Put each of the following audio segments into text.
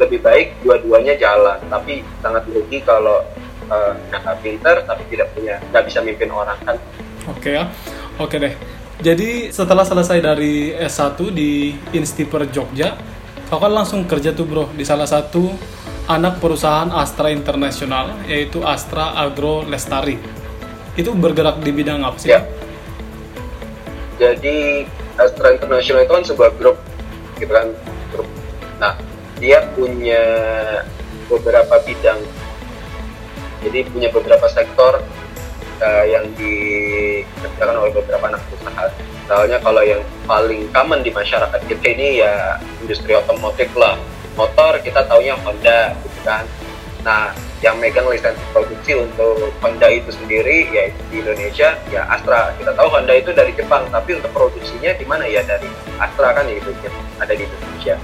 lebih baik dua-duanya jalan. Tapi sangat rugi kalau uh, pinter tapi tidak punya nggak bisa mimpin orang kan? Oke ya. Oke deh. Jadi setelah selesai dari S1 di Instiper Jogja kau kan langsung kerja tuh bro di salah satu anak perusahaan Astra Internasional yaitu Astra Agro Lestari. Itu bergerak di bidang apa sih? Ya. Jadi Astra Internasional itu kan sebuah grup gitu kan dia punya beberapa bidang. Jadi punya beberapa sektor uh, yang dikerjakan oleh beberapa anak perusahaan. Misalnya kalau yang paling common di masyarakat kita ini ya industri otomotif lah. Motor kita taunya Honda gitu kan. Nah yang megang lisensi produksi untuk Honda itu sendiri ya di Indonesia ya Astra. Kita tahu Honda itu dari Jepang tapi untuk produksinya di mana? Ya dari Astra kan ya itu ada di Indonesia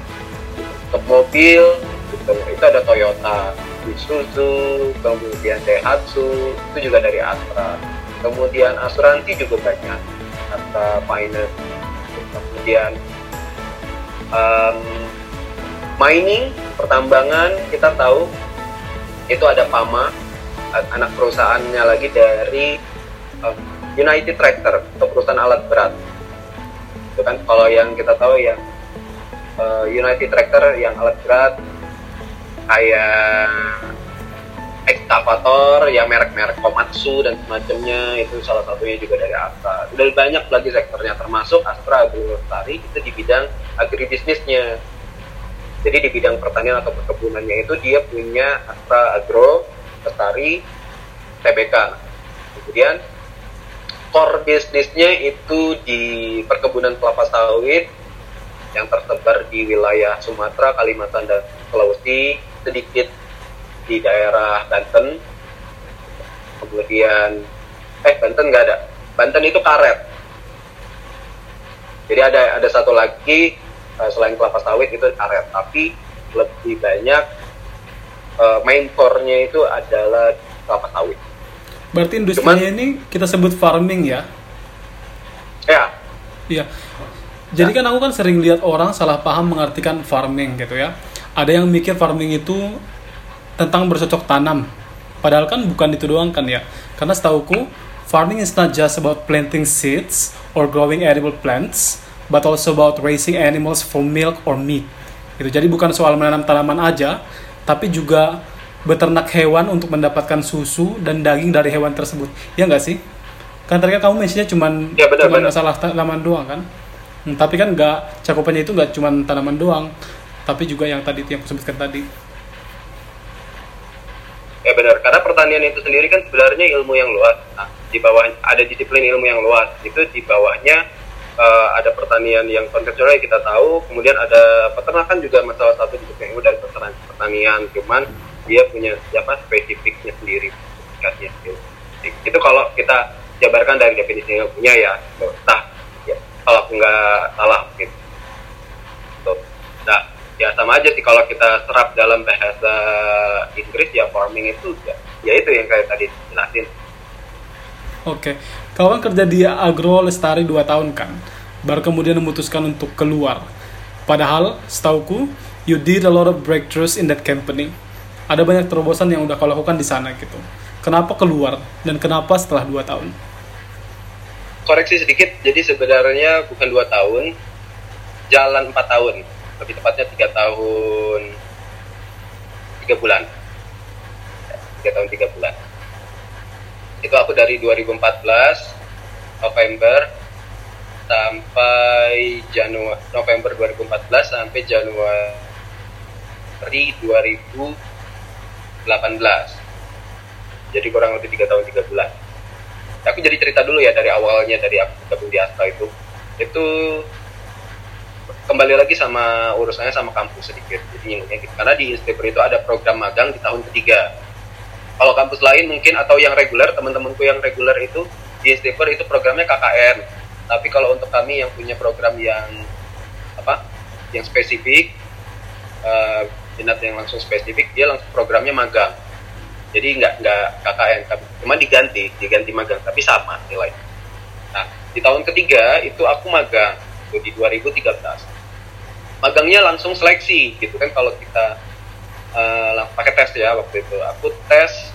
untuk mobil itu ada Toyota, Isuzu, kemudian Daihatsu itu juga dari Astra. Kemudian asuransi juga banyak, Astra Finance. Kemudian um, mining, pertambangan kita tahu itu ada Pama, anak perusahaannya lagi dari um, United Tractor atau perusahaan alat berat. Itu kan kalau yang kita tahu yang uh, United Tractor yang alat berat kayak ekskavator yang merek-merek Komatsu dan semacamnya itu salah satunya juga dari Astra. Udah banyak lagi sektornya termasuk Astra Agrolestari itu di bidang agribisnisnya. Jadi di bidang pertanian atau perkebunannya itu dia punya Astra Agro Lestari TBK. Kemudian core bisnisnya itu di perkebunan kelapa sawit yang tersebar di wilayah Sumatera, Kalimantan, dan Sulawesi, sedikit di daerah Banten. Kemudian, eh Banten nggak ada. Banten itu karet. Jadi ada ada satu lagi uh, selain kelapa sawit itu karet, tapi lebih banyak uh, main core-nya itu adalah kelapa sawit. Berarti industrinya ini kita sebut farming ya? Ya. Iya. Jadi kan aku kan sering lihat orang salah paham mengartikan farming gitu ya. Ada yang mikir farming itu tentang bercocok tanam. Padahal kan bukan itu doang kan ya. Karena setahuku farming is not just about planting seeds or growing edible plants, but also about raising animals for milk or meat. Gitu. Jadi bukan soal menanam tanaman aja, tapi juga beternak hewan untuk mendapatkan susu dan daging dari hewan tersebut. Ya nggak sih? Kan tadi kan kamu mentionnya cuman ya, benar, cuman masalah tanaman doang kan? Hmm, tapi kan nggak cakupannya itu nggak cuma tanaman doang, tapi juga yang tadi yang aku sebutkan tadi. Ya benar, karena pertanian itu sendiri kan sebenarnya ilmu yang luas. Nah, di bawah ada disiplin ilmu yang luas. Itu di bawahnya uh, ada pertanian yang konvensional yang kita tahu, kemudian ada peternakan juga masalah satu disiplin ilmu dari pertanian. Cuman dia punya siapa spesifiknya sendiri. Itu kalau kita jabarkan dari definisi ilmunya ya. Nah, kalau aku nggak salah gitu. Nah, ya sama aja sih kalau kita serap dalam bahasa Inggris ya farming itu ya, ya itu yang kayak tadi jelasin. Oke, kau kan kerja di Agro Lestari 2 tahun kan, baru kemudian memutuskan untuk keluar. Padahal, setauku, you did a lot of breakthroughs in that company. Ada banyak terobosan yang udah kau lakukan di sana gitu. Kenapa keluar dan kenapa setelah 2 tahun? Koreksi sedikit jadi sebenarnya bukan dua tahun jalan empat tahun. Lebih tepatnya tiga tahun tiga bulan. Tiga tahun tiga bulan. Itu aku dari 2014 November sampai Januari November 2014 sampai Januari 2018 jadi kurang lebih tiga tahun tiga bulan aku jadi cerita dulu ya dari awalnya dari aku gabung di Astra itu. Itu kembali lagi sama urusannya sama kampus sedikit jadi nyinggungnya gitu. Karena di Instiper itu ada program magang di tahun ketiga. Kalau kampus lain mungkin atau yang reguler teman-temanku yang reguler itu di Instiper itu programnya KKN tapi kalau untuk kami yang punya program yang apa yang spesifik uh, yang langsung spesifik dia langsung programnya magang jadi nggak nggak KKN cuma diganti diganti magang tapi sama nilai nah di tahun ketiga itu aku magang itu di 2013 magangnya langsung seleksi gitu kan kalau kita uh, pakai tes ya waktu itu. Aku tes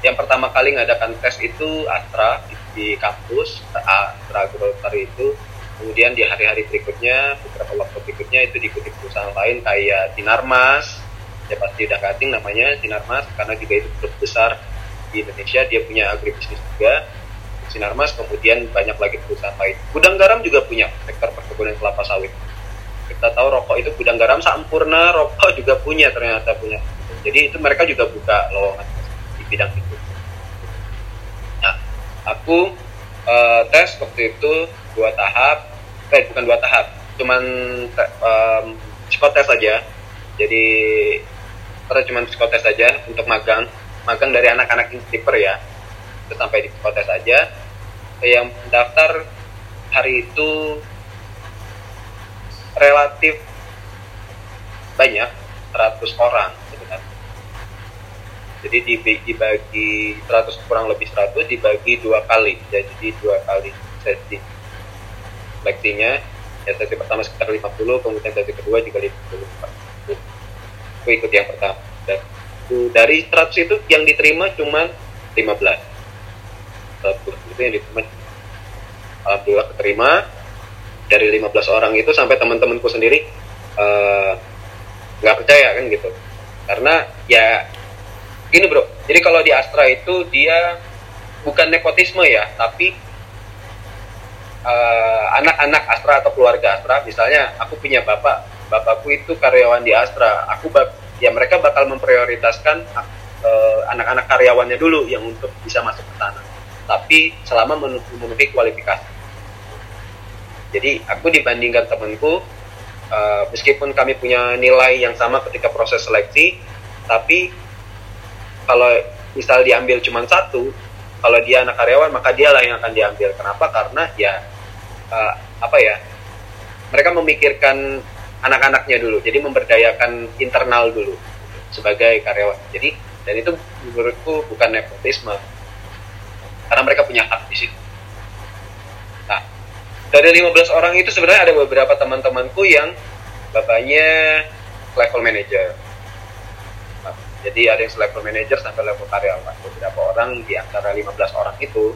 yang pertama kali ngadakan tes itu Astra di, kampus Astra Agrotari itu. Kemudian di hari-hari berikutnya beberapa waktu berikutnya itu diikuti perusahaan lain kayak Sinarmas ya pasti udah kating namanya Sinarmas karena juga itu grup besar di Indonesia dia punya agribisnis juga. Sinarmas kemudian banyak lagi perusahaan lain. Gudang garam juga punya sektor perkebunan kelapa sawit. Kita tahu rokok itu gudang garam sempurna rokok juga punya ternyata punya. Jadi itu mereka juga buka lowongan di bidang itu. Nah aku uh, tes waktu itu dua tahap eh bukan dua tahap cuman um, psikotes saja jadi terus cuman psikotes saja untuk magang. Magang dari anak-anak instiper ya. Itu sampai di psikotes saja yang daftar hari itu relatif banyak 100 orang sebenarnya jadi dibagi 100 kurang lebih 100 dibagi dua kali. Jadi dua kali sesi. Seleksinya ya sesi pertama sekitar 50 kemudian sesi kedua juga 50 aku ikut yang pertama. Dan dari 100 itu yang diterima cuma 15 100 itu yang diterima. Alhamdulillah keterima. Dari 15 orang itu sampai teman-temanku sendiri eh, nggak uh, percaya kan gitu. Karena ya gini bro jadi kalau di Astra itu dia bukan nepotisme ya tapi eh, anak-anak uh, Astra atau keluarga Astra misalnya aku punya bapak bapakku itu karyawan di Astra aku ya mereka bakal memprioritaskan uh, anak-anak karyawannya dulu yang untuk bisa masuk ke sana tapi selama memenuhi kualifikasi jadi aku dibandingkan temanku, uh, meskipun kami punya nilai yang sama ketika proses seleksi, tapi kalau misal diambil cuma satu, kalau dia anak karyawan maka dialah yang akan diambil. Kenapa? Karena ya uh, apa ya? Mereka memikirkan anak-anaknya dulu, jadi memberdayakan internal dulu sebagai karyawan. Jadi dan itu menurutku bukan nepotisme, karena mereka punya hak di situ. Dari 15 orang itu sebenarnya ada beberapa teman-temanku yang bapaknya level manager. Nah, jadi ada yang level manager sampai level karyawan. Beberapa orang di antara 15 orang itu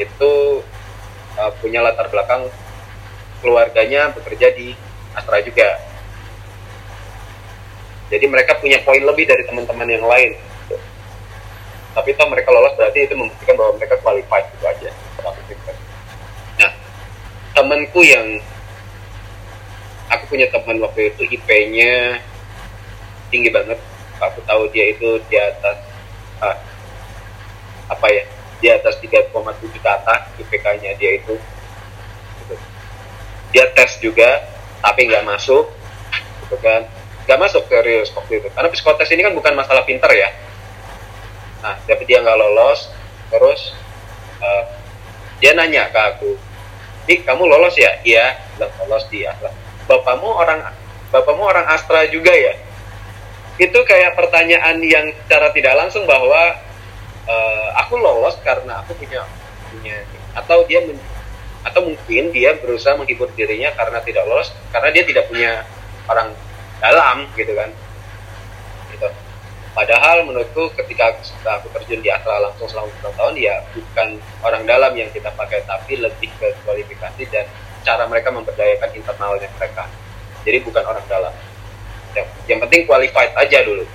itu uh, punya latar belakang keluarganya bekerja di Astra juga. Jadi mereka punya poin lebih dari teman-teman yang lain. Tapi toh mereka lolos berarti itu membuktikan bahwa mereka qualified gitu aja. Temanku yang aku punya teman waktu itu IP-nya tinggi banget. Aku tahu dia itu di atas ah, apa ya di atas 3,7 ke atas IPK-nya dia itu. Dia tes juga tapi nggak masuk gitu kan. Nggak masuk ke real waktu itu. Karena psikotes ini kan bukan masalah pinter ya. Nah tapi dia nggak lolos terus uh, dia nanya ke aku Dik kamu lolos ya? Iya. Bilang lolos di Astra bapakmu orang bapakmu orang Astra juga ya? Itu kayak pertanyaan yang secara tidak langsung bahwa uh, aku lolos karena aku punya punya atau dia men, atau mungkin dia berusaha menghibur dirinya karena tidak lolos karena dia tidak punya orang dalam gitu kan gitu Padahal menurutku ketika aku terjun di Astra langsung selama 10 tahun ya bukan orang dalam yang kita pakai tapi lebih ke kualifikasi dan cara mereka memberdayakan internalnya mereka. Jadi bukan orang dalam. Yang, yang penting qualified aja dulu.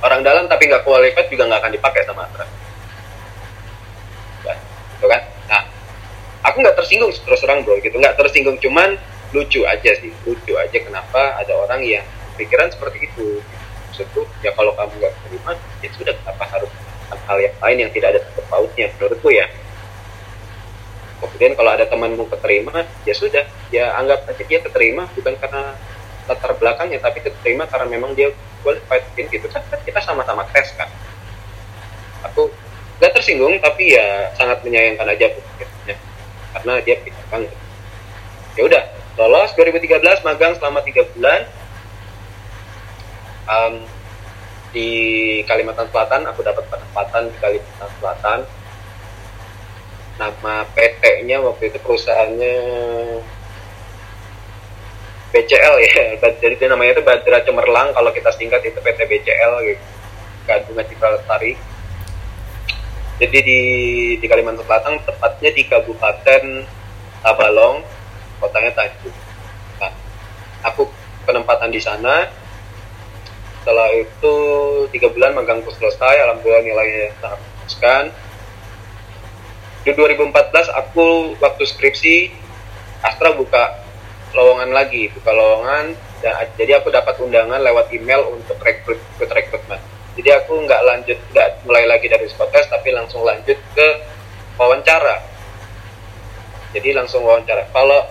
Orang dalam tapi nggak qualified juga nggak akan dipakai sama Astra. Ya, gitu kan? Nah, aku nggak tersinggung terus terang bro gitu, nggak tersinggung cuman lucu aja sih, lucu aja kenapa ada orang yang pikiran seperti itu. Maksudku ya kalau kamu nggak terima ya sudah apa harus hal yang lain yang tidak ada sangkut pautnya menurutku ya. Kemudian kalau ada temanmu keterima ya sudah ya anggap aja dia keterima bukan karena latar belakangnya tapi keterima karena memang dia qualified gitu. Kan kita sama-sama tes kan. Aku nggak tersinggung tapi ya sangat menyayangkan aja ya. Karena dia pintar banget ya udah lolos 2013 magang selama tiga bulan. Um, di Kalimantan Selatan aku dapat penempatan di Kalimantan Selatan. Nama PT-nya waktu itu perusahaannya BCL ya. Jadi namanya itu Badra Cemerlang kalau kita singkat itu PT BCL gitu. Gadungan Citra Lestari jadi di di Kalimantan Selatan tepatnya di Kabupaten Tabalong kotanya Tanjung. Nah aku penempatan di sana. Setelah itu tiga bulan magang selesai alhamdulillah nilainya sangat memuaskan. Di 2014 aku waktu skripsi Astra buka lowongan lagi buka lowongan dan jadi aku dapat undangan lewat email untuk rekrut rekrutmen jadi aku nggak lanjut nggak mulai lagi dari psikotes tapi langsung lanjut ke wawancara. Jadi langsung wawancara. Kalau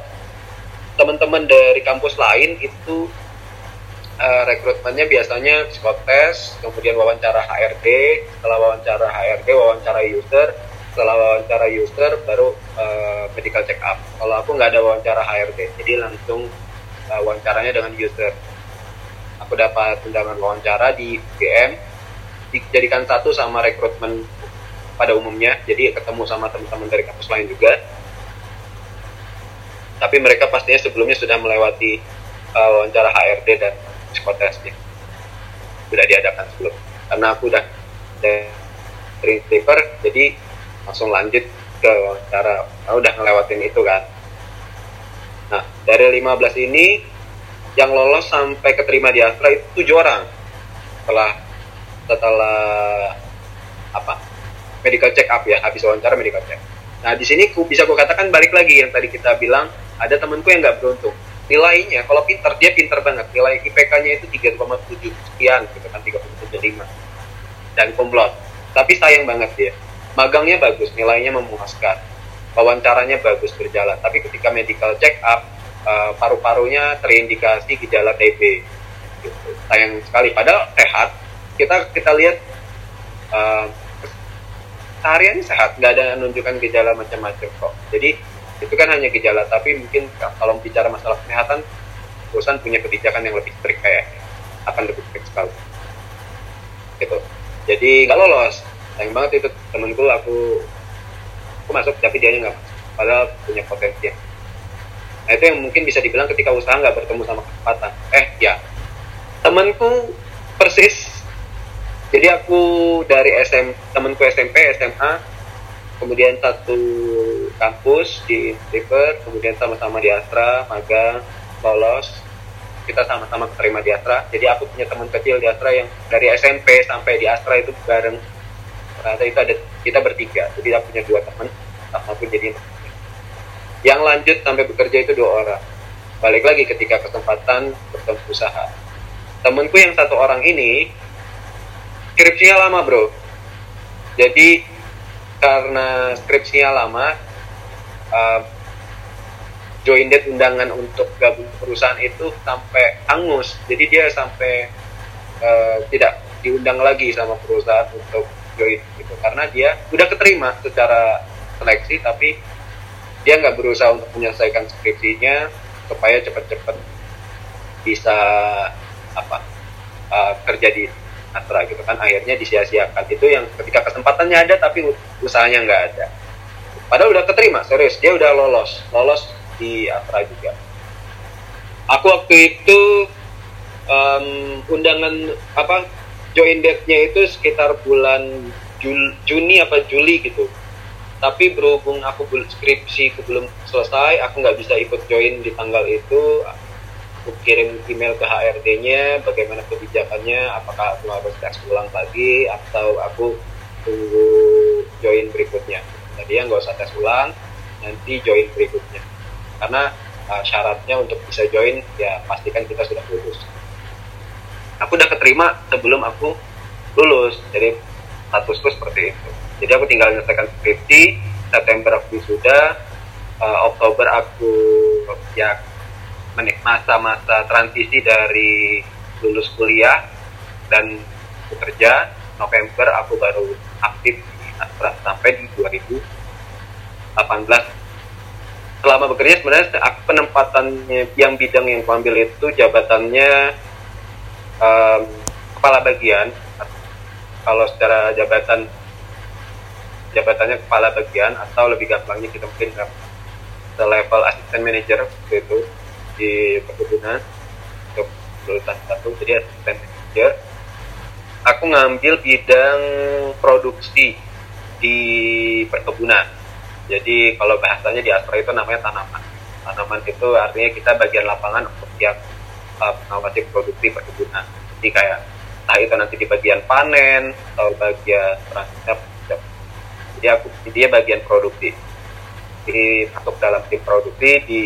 teman-teman dari kampus lain itu uh, rekrutmennya biasanya psikotes kemudian wawancara HRD setelah wawancara HRD wawancara user setelah wawancara user baru uh, medical check up. Kalau aku nggak ada wawancara HRD jadi langsung uh, wawancaranya dengan user. Aku dapat undangan wawancara di UGM dijadikan satu sama rekrutmen pada umumnya. Jadi ketemu sama teman-teman dari kampus lain juga. Tapi mereka pastinya sebelumnya sudah melewati uh, wawancara HRD dan psikotesnya sudah diadakan sebelum. Karena aku udah dari paper jadi langsung lanjut ke wawancara. Nah, udah ngelewatin itu kan. Nah dari 15 ini yang lolos sampai keterima di Astra itu tujuh orang. Setelah setelah apa medical check up ya habis wawancara medical check nah di sini ku bisa aku katakan balik lagi yang tadi kita bilang ada temanku yang nggak beruntung nilainya kalau pinter dia pinter banget nilai IPK-nya itu 3,7 sekian gitu kan 3,75 dan komplot tapi sayang banget dia magangnya bagus, nilainya memuaskan, wawancaranya bagus berjalan. Tapi ketika medical check up, uh, paru-parunya terindikasi gejala TB. Gitu. Sayang sekali. Padahal sehat. Kita kita lihat uh, seharian sehat, nggak ada menunjukkan gejala macam-macam kok. Jadi itu kan hanya gejala, tapi mungkin kalau bicara masalah kesehatan, perusahaan punya kebijakan yang lebih strict kayak akan lebih strict sekali. Gitu. Jadi nggak lolos sayang banget itu temenku aku aku masuk tapi dia nggak padahal punya potensi nah itu yang mungkin bisa dibilang ketika usaha nggak bertemu sama kesempatan eh ya temenku persis jadi aku dari SM temenku SMP SMA kemudian satu kampus di River kemudian sama-sama di Astra magang lolos. Kita sama-sama keterima di Astra. Jadi aku punya teman kecil di Astra yang dari SMP sampai di Astra itu bareng. Ternyata itu ada kita bertiga. Jadi aku punya dua teman aku jadi yang lanjut sampai bekerja itu dua orang. Balik lagi ketika kesempatan bertemu usaha. Temenku yang satu orang ini skripsinya lama bro. Jadi karena skripsinya lama uh, join date undangan untuk gabung perusahaan itu sampai angus. Jadi dia sampai uh, tidak diundang lagi sama perusahaan untuk join gitu. Karena dia udah keterima secara seleksi tapi dia nggak berusaha untuk menyelesaikan skripsinya supaya cepat-cepat bisa apa uh, kerja Astra gitu kan akhirnya disia-siakan. Itu yang ketika kesempatannya ada tapi usahanya nggak ada. Padahal udah keterima serius dia udah lolos. Lolos di Astra juga. Aku waktu itu um, undangan apa join date-nya itu sekitar bulan Jul, Juni apa Juli gitu. Tapi berhubung aku skripsi belum selesai aku nggak bisa ikut join di tanggal itu aku kirim email ke HRD-nya bagaimana kebijakannya apakah aku harus tes ulang lagi atau aku tunggu join berikutnya. Jadi ya nggak usah tes ulang nanti join berikutnya. Karena uh, syaratnya untuk bisa join ya pastikan kita sudah lulus. Aku udah keterima sebelum aku lulus jadi statusku seperti itu. Jadi aku tinggal menyelesaikan skripsi September aku sudah uh, Oktober aku ya masa-masa transisi dari lulus kuliah dan bekerja November aku baru aktif di Astra sampai di 2018 selama bekerja sebenarnya penempatannya yang bidang yang aku ambil itu jabatannya um, kepala bagian. Kalau secara jabatan jabatannya kepala bagian atau lebih gampangnya kita mungkin ke level asisten manager itu di perkebunan untuk lulusan satu jadi asisten manager aku ngambil bidang produksi di perkebunan. Jadi kalau bahasanya di Astra itu namanya tanaman. Tanaman itu artinya kita bagian lapangan untuk yang uh, mengawasi produksi perkebunan. Jadi kayak entah itu nanti di bagian panen atau bagian transfer jadi aku dia bagian produksi. Jadi masuk dalam tim produksi di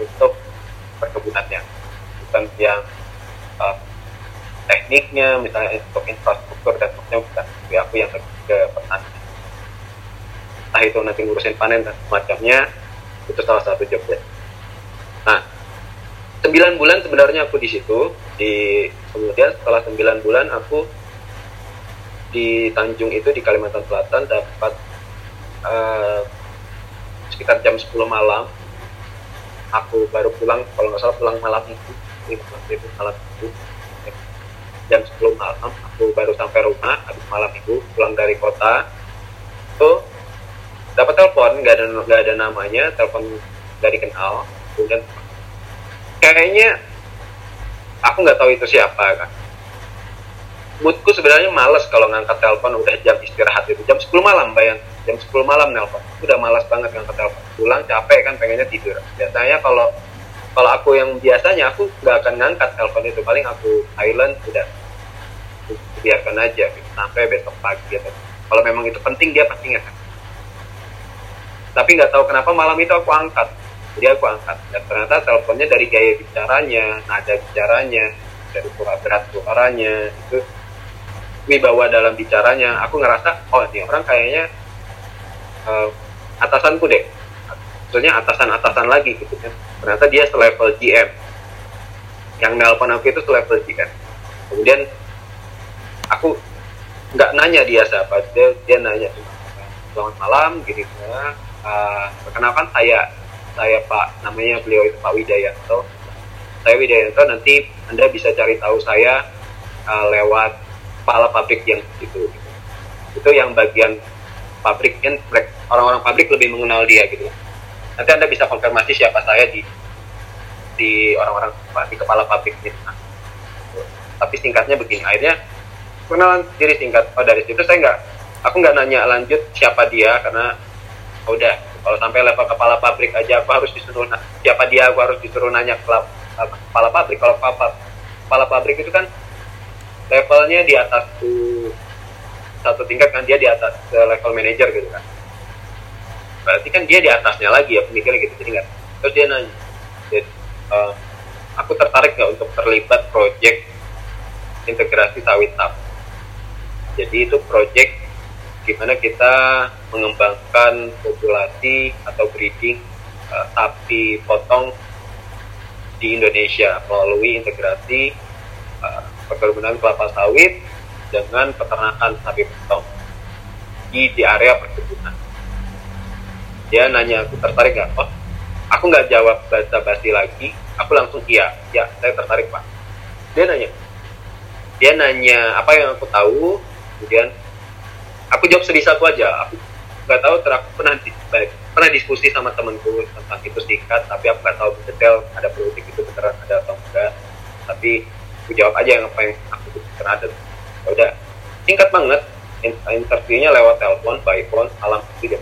untuk perkebunannya. Bukan yang uh, tekniknya misalnya untuk infrastruktur dan sebagainya bukan. Tapi aku yang ke pertanian entah itu nanti ngurusin panen dan semacamnya itu salah satu jobnya. Nah sembilan bulan sebenarnya aku di situ di kemudian setelah sembilan bulan aku di Tanjung itu di Kalimantan Selatan dapat uh, sekitar jam 10 malam aku baru pulang kalau nggak salah pulang malam itu itu malam itu. Jam 10 malam aku baru sampai rumah habis malam itu pulang dari kota. Tuh dapat telepon nggak ada nggak ada namanya telepon dari kenal. Kemudian kayaknya aku nggak tahu itu siapa kan. Moodku sebenarnya males kalau ngangkat telepon udah jam istirahat itu. Jam 10 malam bayang jam 10 malam nelpon udah malas banget ngangkat telepon. Pulang capek kan pengennya tidur. Biasanya kalau kalau aku yang biasanya aku nggak akan ngangkat telepon itu. Paling aku silent udah. Biarkan aja gitu, sampai besok pagi atau kalau memang itu penting dia pasti ngangkat. Tapi nggak tahu kenapa malam itu aku angkat. Jadi aku angkat. Dan ternyata teleponnya dari gaya bicaranya nada bicaranya dari suara berat suaranya itu wibawa dalam bicaranya. Aku ngerasa oh ini orang kayaknya uh, atasanku deh. Maksudnya atasan-atasan lagi gitu kan. Ternyata dia selevel GM yang nelpon aku itu selevel GM kemudian aku nggak nanya dia siapa. Dia dia nanya selamat malam gitu ya uh, perkenalkan saya saya Pak namanya beliau itu Pak Widayanto saya Widayanto nanti anda bisa cari tahu saya uh, lewat kepala pabrik yang itu gitu. itu yang bagian pabrik kan orang-orang pabrik lebih mengenal dia gitu. Nanti anda bisa konfirmasi siapa saya di di orang-orang di kepala pabrik gitu tapi singkatnya begini akhirnya kenalan diri singkat. Oh dari situ saya nggak aku nggak nanya lanjut siapa dia karena oh, udah kalau sampai level kepala pabrik aja aku harus disuruh siapa dia aku harus disuruh nanya ke kepala pabrik kalau kepala, kepala pabrik itu kan levelnya di atas tuh satu tingkat kan dia di atas level manager gitu kan berarti kan dia di atasnya lagi ya pemikirannya gitu jadi nggak terus dia nanya uh, aku tertarik nggak untuk terlibat project integrasi sawit tap jadi itu project gimana kita mengembangkan populasi atau breeding uh, sapi potong di Indonesia melalui integrasi uh, perkebunan kelapa sawit dengan peternakan sapi potong di, di area perkebunan. Dia nanya aku tertarik nggak? Oh, aku nggak jawab bahasa basi lagi. Aku langsung iya, ya saya tertarik pak. Dia nanya, dia nanya apa yang aku tahu, kemudian aku jawab sedih satu aja. Aku nggak tahu ter pernah pernah diskusi sama temanku tentang itu singkat, tapi aku nggak tahu detail ada politik itu beneran ada atau enggak. Tapi aku jawab aja yang apa yang aku butuhkan ada ya udah singkat banget interviewnya lewat telepon by phone alam tidak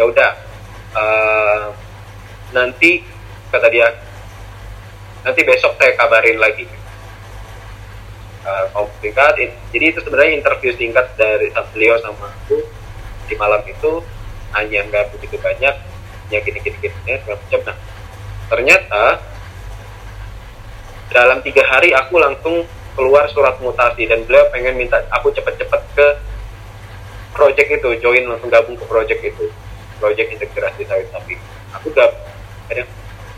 ya udah uh, nanti kata dia nanti besok saya kabarin lagi. Uh, jadi itu sebenarnya interview singkat dari beliau sama aku di malam itu hanya nggak begitu banyak ya gini gini gini nah ternyata dalam tiga hari aku langsung keluar surat mutasi dan beliau pengen minta aku cepet-cepet ke project itu join langsung gabung ke project itu project integrasi sawit sapi aku gak ada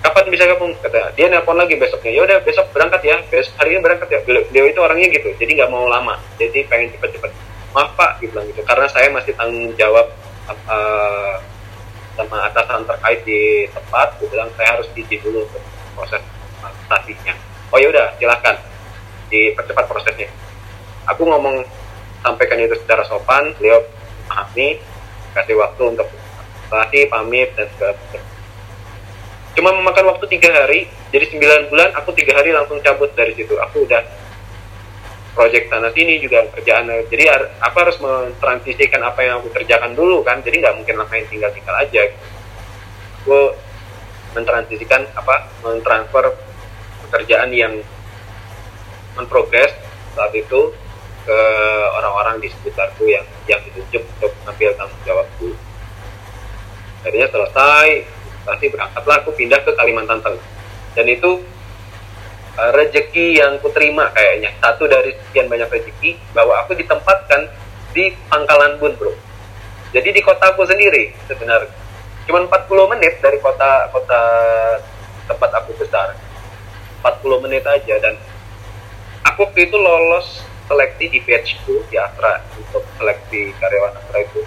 kapan bisa gabung kata dia nelpon lagi besoknya. Ya udah besok berangkat ya. Besok hari ini berangkat ya. Beliau itu orangnya gitu jadi nggak mau lama jadi pengen cepet-cepet. Maaf pak dia bilang gitu karena saya masih tanggung jawab uh, sama atasan terkait di tempat. Gue bilang saya harus izin dulu proses stasinya oh ya udah silakan. Dipercepat prosesnya. Aku ngomong sampaikan itu secara sopan beliau pahami kasih waktu untuk kasih pamit dan segala macam. Cuma memakan waktu tiga hari jadi 9 bulan aku tiga hari langsung cabut dari situ. Aku udah project sana sini juga kerjaan. Jadi aku harus mentransisikan apa yang aku kerjakan dulu kan jadi nggak mungkin langsung tinggal tinggal aja. Aku mentransisikan apa mentransfer pekerjaan yang menprogres saat itu ke orang-orang di sekitarku yang yang ditunjuk untuk ambil tanggung jawabku. Akhirnya selesai, pasti berangkatlah aku pindah ke Kalimantan Tengah. Dan itu uh, rezeki yang kuterima kayaknya satu dari sekian banyak rezeki bahwa aku ditempatkan di Pangkalan Bun, bro. Jadi di kotaku sendiri sebenarnya. Cuma 40 menit dari kota kota tempat aku besar. 40 menit aja dan aku itu lolos seleksi di batchku di Astra untuk seleksi karyawan Astra itu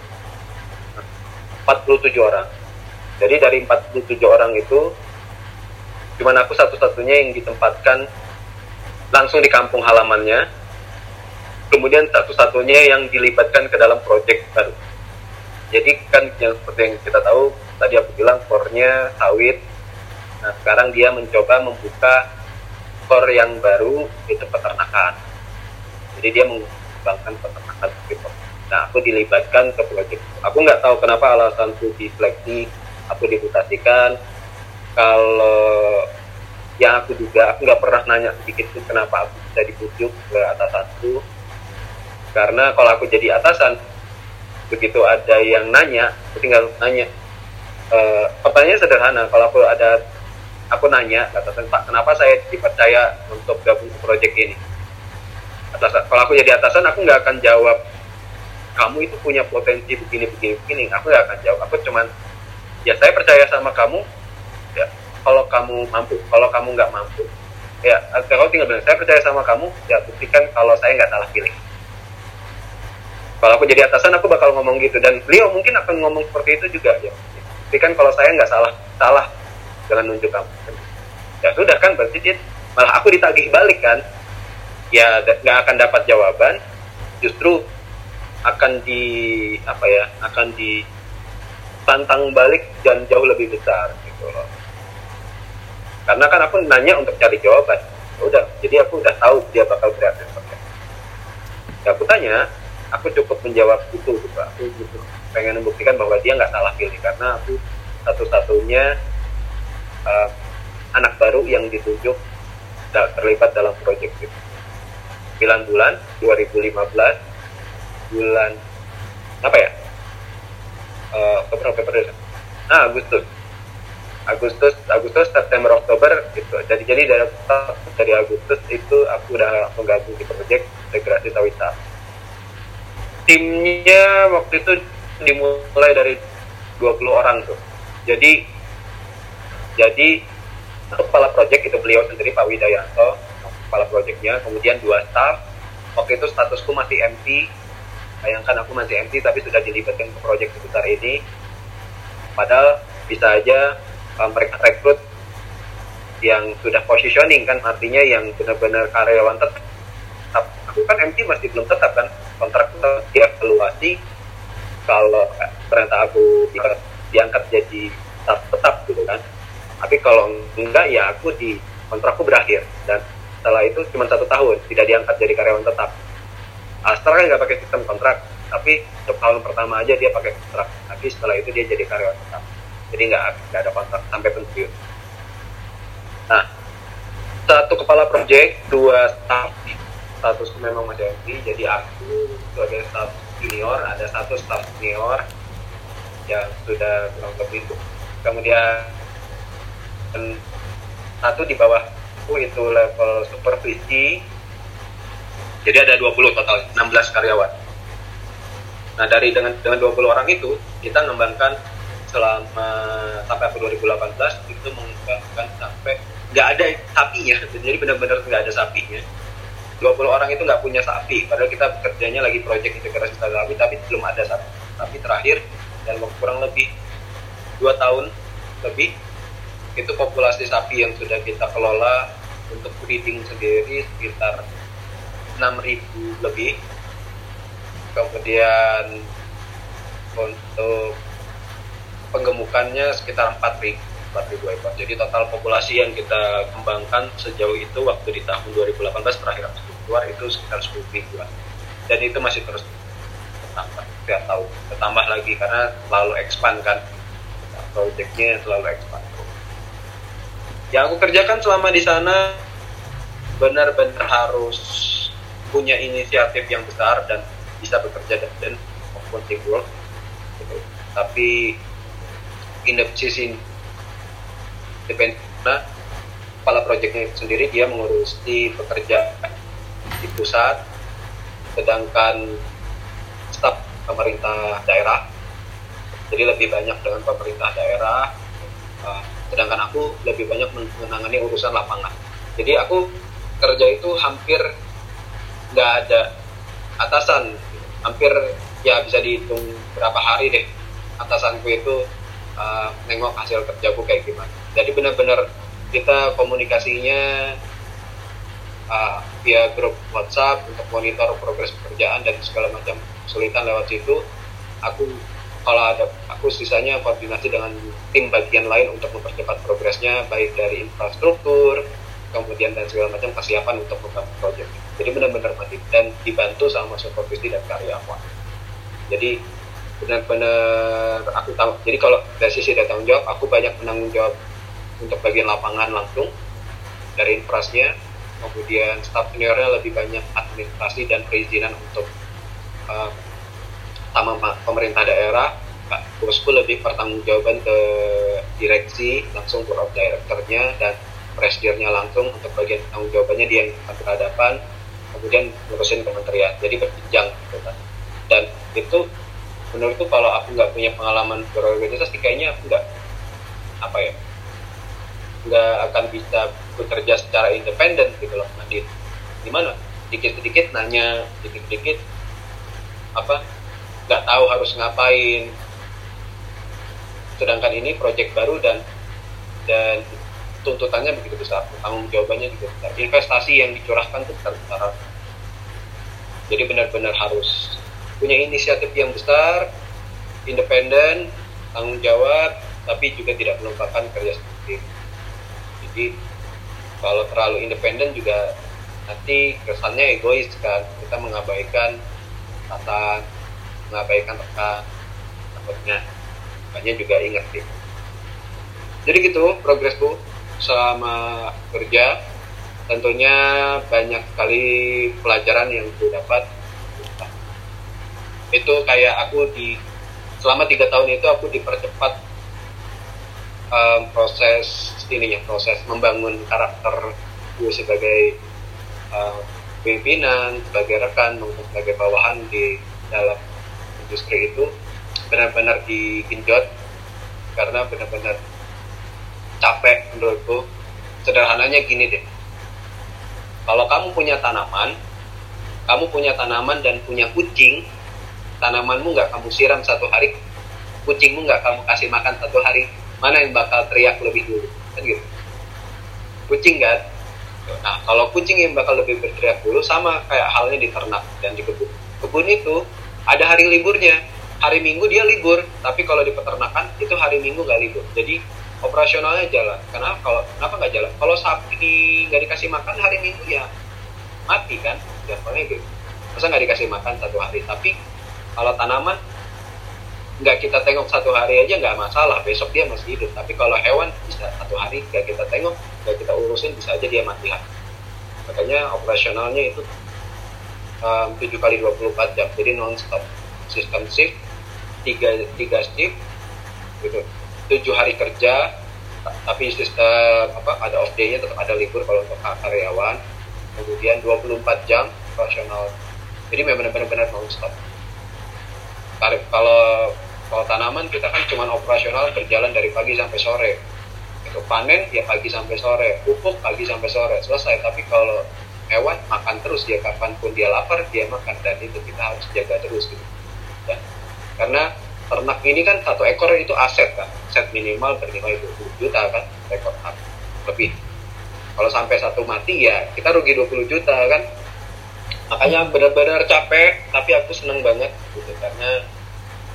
47 orang. Jadi dari 47 orang itu cuman aku satu-satunya yang ditempatkan langsung di kampung halamannya kemudian satu-satunya yang dilibatkan ke dalam proyek baru. Jadi kan yang seperti yang kita tahu tadi aku bilang core-nya sawit. Nah sekarang dia mencoba membuka core yang baru itu peternakan jadi dia mengembangkan peternakan gitu nah aku dilibatkan ke proyek aku nggak tahu kenapa alasanku diseleksi aku diputasikan. Kalau yang aku juga aku nggak pernah nanya sedikit pun kenapa aku bisa dibujuk ke atasanku. Karena kalau aku jadi atasan begitu ada yang nanya aku tinggal nanya. E, pertanyaannya sederhana kalau aku ada aku nanya atasan pak kenapa saya dipercaya untuk gabung ke proyek ini? Atasan kalau aku jadi atasan aku nggak akan jawab kamu itu punya potensi begini begini begini. Aku nggak akan jawab. Aku cuman ya saya percaya sama kamu. Ya kalau kamu mampu kalau kamu nggak mampu ya kalau tinggal bilang saya percaya sama kamu ya buktikan kalau saya nggak salah pilih. Kalau aku jadi atasan aku bakal ngomong gitu. Dan beliau mungkin akan ngomong seperti itu juga ya. Buktikan kalau saya nggak salah salah dengan nunjuk kamu. Ya sudah kan berarti dia malah aku ditagih balik kan. Ya nggak akan dapat jawaban. Justru akan di apa ya akan di tantang balik dan jauh lebih besar gitu loh. Karena kan aku nanya untuk cari jawaban. Udah jadi aku udah tahu dia bakal bereaksi seperti ya aku tanya aku cukup menjawab itu gitu. Aku gitu pengen membuktikan bahwa dia nggak salah pilih karena aku satu-satunya uh, anak baru yang ditunjuk terlibat dalam proyek itu. 9 bulan 2015 bulan apa ya? Uh, Oktober Oktober nah Agustus. Agustus Agustus September Oktober gitu. Jadi jadi dari dari Agustus itu aku udah menggabung di proyek integrasi sawita. Timnya waktu itu dimulai dari 20 orang tuh. Jadi jadi kepala proyek itu beliau sendiri Pak Widayanto kepala proyeknya kemudian dua staff. Waktu itu statusku masih MP bayangkan aku masih MP tapi sudah dilibatkan ke proyek sebesar ini. Padahal bisa aja um, mereka rekrut yang sudah positioning kan artinya yang benar-benar karyawan tetap. Aku kan MP masih belum tetap kan kontrak dia evaluasi kalau ternyata aku diangkat jadi staff tetap gitu kan. Tapi kalau enggak ya aku di kontrakku berakhir. Dan setelah itu cuma satu tahun tidak diangkat jadi karyawan tetap Astra kan nggak pakai sistem kontrak tapi untuk tahun pertama aja dia pakai kontrak. Tapi setelah itu dia jadi karyawan tetap. Jadi nggak ada kontrak sampai pensiun. Nah satu kepala proyek dua staff. Status memang masih MD jadi aku sebagai staff junior ada satu staff senior yang sudah kurang lebih kemudian satu di bawah aku itu level supervisi jadi ada 20 total 16 karyawan. Nah dari dengan dengan 20 orang itu kita mengembangkan selama sampai aku 2018 itu mengembangkan sampai nggak ada sapinya. Jadi benar-benar nggak ada sapinya. 20 orang itu nggak punya sapi padahal kita bekerjanya lagi proyek integrasi sapi tapi belum ada sapi. Tapi terakhir dan kurang lebih dua tahun lebih itu populasi sapi yang sudah kita kelola untuk breeding sendiri sekitar 6.000 lebih kemudian untuk penggemukannya sekitar 4.000 ribu ekor. Jadi total populasi yang kita kembangkan sejauh itu waktu di tahun 2018 terakhir aku keluar itu sekitar 10 ribuan. Dan itu masih terus bertambah tiap tahun, bertambah lagi karena selalu expand kan, projectnya selalu expand. Yang aku kerjakan selama di sana benar-benar harus punya inisiatif yang besar dan bisa bekerja dan maupun teamwork. Gitu. Tapi in the sisi independen kepala proyeknya sendiri dia mengurus di pekerja di pusat sedangkan staf pemerintah daerah jadi lebih banyak dengan pemerintah daerah uh, sedangkan aku lebih banyak menangani urusan lapangan jadi aku kerja itu hampir nggak ada atasan. Hampir ya bisa dihitung berapa hari deh atasanku itu uh, nengok hasil kerjaku kayak gimana. Jadi benar-benar kita komunikasinya uh, via grup WhatsApp untuk monitor progres pekerjaan dan segala macam kesulitan lewat situ. Aku kalau ada aku sisanya koordinasi dengan tim bagian lain untuk mempercepat progresnya baik dari infrastruktur kemudian dan segala macam kesiapan untuk membantu proyek jadi benar-benar mati. Dan dibantu sama supervisi dan karyawan jadi benar-benar aku tahu. Jadi kalau dari sisi dari jawab aku banyak menanggung jawab untuk bagian lapangan langsung dari infrasnya. Kemudian staf seniornya lebih banyak administrasi dan perizinan untuk uh, sama pemerintah daerah. Bosku lebih pertanggungjawaban ke direksi langsung board of dan presidennya langsung untuk bagian tanggung jawabannya dia yang berhadapan kemudian ngurusin kementerian. Jadi berjenjang gitu kan dan itu menurutku kalau aku nggak punya pengalaman berorganisasi kayaknya aku nggak apa ya nggak akan bisa bekerja secara independen gitu loh mandiri gimana? Dikit-dikit nanya dikit-dikit apa nggak tahu harus ngapain. Sedangkan ini proyek baru dan dan tuntutannya begitu besar tanggung jawabannya juga besar investasi yang dicurahkan itu besar besar jadi benar-benar harus punya inisiatif yang besar, independen, tanggung jawab, tapi juga tidak melupakan kerja sendiri. Jadi kalau terlalu independen juga nanti kesannya egois kan, kita mengabaikan kata mengabaikan rekan, takutnya. Makanya juga ingat sih. Jadi gitu progresku selama kerja tentunya banyak sekali pelajaran yang gue dapat. Itu kayak aku di selama tiga tahun itu aku dipercepat um, proses ininya proses membangun karakter gue sebagai uh, pimpinan sebagai rekan maupun sebagai bawahan di dalam industri itu benar-benar digenjot karena benar-benar capek menurutku. Sederhananya gini deh. Kalau kamu punya tanaman kamu punya tanaman dan punya kucing tanamanmu nggak kamu siram satu hari kucingmu nggak kamu kasih makan satu hari mana yang bakal teriak lebih dulu? Kan gitu. Kucing kan? Nah kalau kucing yang bakal lebih berteriak dulu sama kayak halnya di ternak dan di kebun. Kebun itu ada hari liburnya. Hari minggu dia libur tapi kalau di peternakan itu hari minggu nggak libur. Jadi operasionalnya jalan. Kenapa kalau kenapa nggak jalan? Kalau sapi nggak dikasih makan hari minggu ya mati kan? Ya gitu. Masa nggak dikasih makan satu hari? Tapi kalau tanaman nggak kita tengok satu hari aja nggak masalah. Besok dia masih hidup. Tapi kalau hewan bisa satu hari nggak kita tengok nggak kita urusin bisa aja dia mati. Makanya operasionalnya itu um, 7 kali 24 jam. Jadi non stop sistem shift tiga tiga shift gitu tujuh hari kerja tapi sistem apa ada off day-nya tetap ada libur kalau untuk karyawan. Kemudian 24 jam operasional. Jadi memang benar-benar non stop tarif kalau kalau tanaman kita kan cuma operasional berjalan dari pagi sampai sore. Itu panen ya pagi sampai sore. Pupuk pagi sampai sore. Selesai. Tapi kalau hewan makan terus. Dia kapan pun dia lapar dia makan. Dan itu kita harus jaga terus gitu. Ya. karena ternak ini kan satu ekor itu aset kan? Aset minimal bernilai 20 juta kan? Ekor lebih. Kalau sampai satu mati ya kita rugi 20 juta kan? Makanya benar-benar capek tapi aku seneng banget gitu. Karena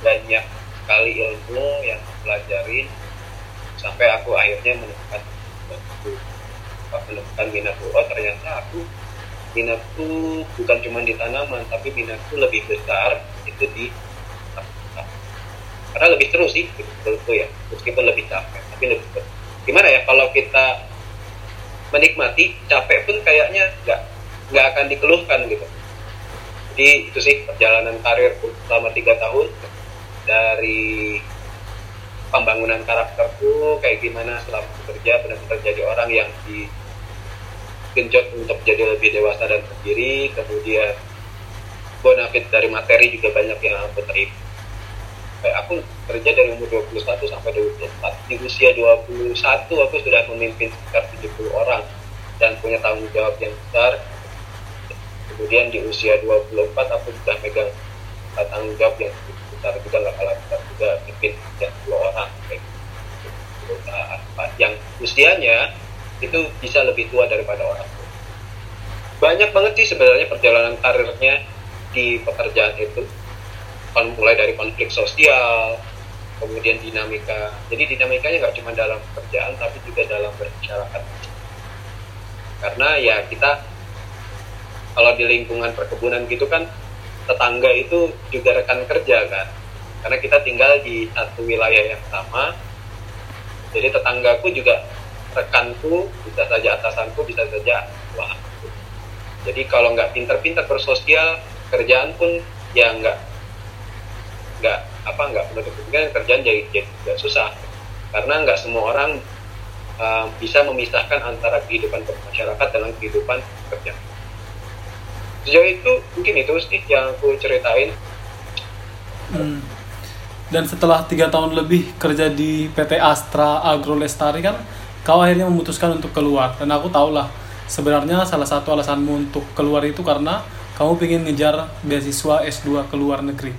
banyak sekali ilmu yang pelajarin sampai aku akhirnya menemukan menemukan minatku. Oh ternyata aku minatku bukan cuma di tanaman tapi minatku lebih besar itu di lebih seru sih menurutku ya meskipun lebih capek tapi lebih seru. Gimana ya kalau kita menikmati capek pun kayaknya nggak nggak akan dikeluhkan gitu. Jadi itu sih perjalanan karir selama tiga tahun dari pembangunan karakterku kayak gimana selama bekerja benar-benar jadi orang yang digenjot untuk jadi lebih dewasa dan sendiri kemudian bonafit dari materi juga banyak yang aku terima kayak aku kerja dari umur 21 sampai 24 di usia 21 aku sudah memimpin sekitar 70 orang dan punya tanggung jawab yang besar. Kemudian di usia 24 aku sudah megang tanggung jawab yang besar juga nggak kalah besar juga memimpin 30 orang gitu. yang usianya itu bisa lebih tua daripada orang banyak banget sih sebenarnya perjalanan karirnya di pekerjaan itu mulai dari konflik sosial kemudian dinamika. Jadi dinamikanya nggak cuma dalam pekerjaan tapi juga dalam bermasyarakat. Karena ya kita kalau di lingkungan perkebunan gitu kan tetangga itu juga rekan kerja kan. Karena kita tinggal di satu wilayah yang sama jadi tetanggaku juga rekanku bisa saja atasanku bisa saja wah jadi kalau nggak pinter-pinter bersosial kerjaan pun ya nggak nggak apa nggak menutup kemungkinan kerjaan jadi jadi susah. Karena nggak semua orang uh, bisa memisahkan antara kehidupan masyarakat dengan kehidupan kerja sejauh itu mungkin itu sih yang aku ceritain. Hmm. dan setelah tiga tahun lebih kerja di PT Astra Agro Lestari kan kau akhirnya memutuskan untuk keluar. Dan aku tahu lah sebenarnya salah satu alasanmu untuk keluar itu karena kamu ingin ngejar beasiswa S2 ke luar negeri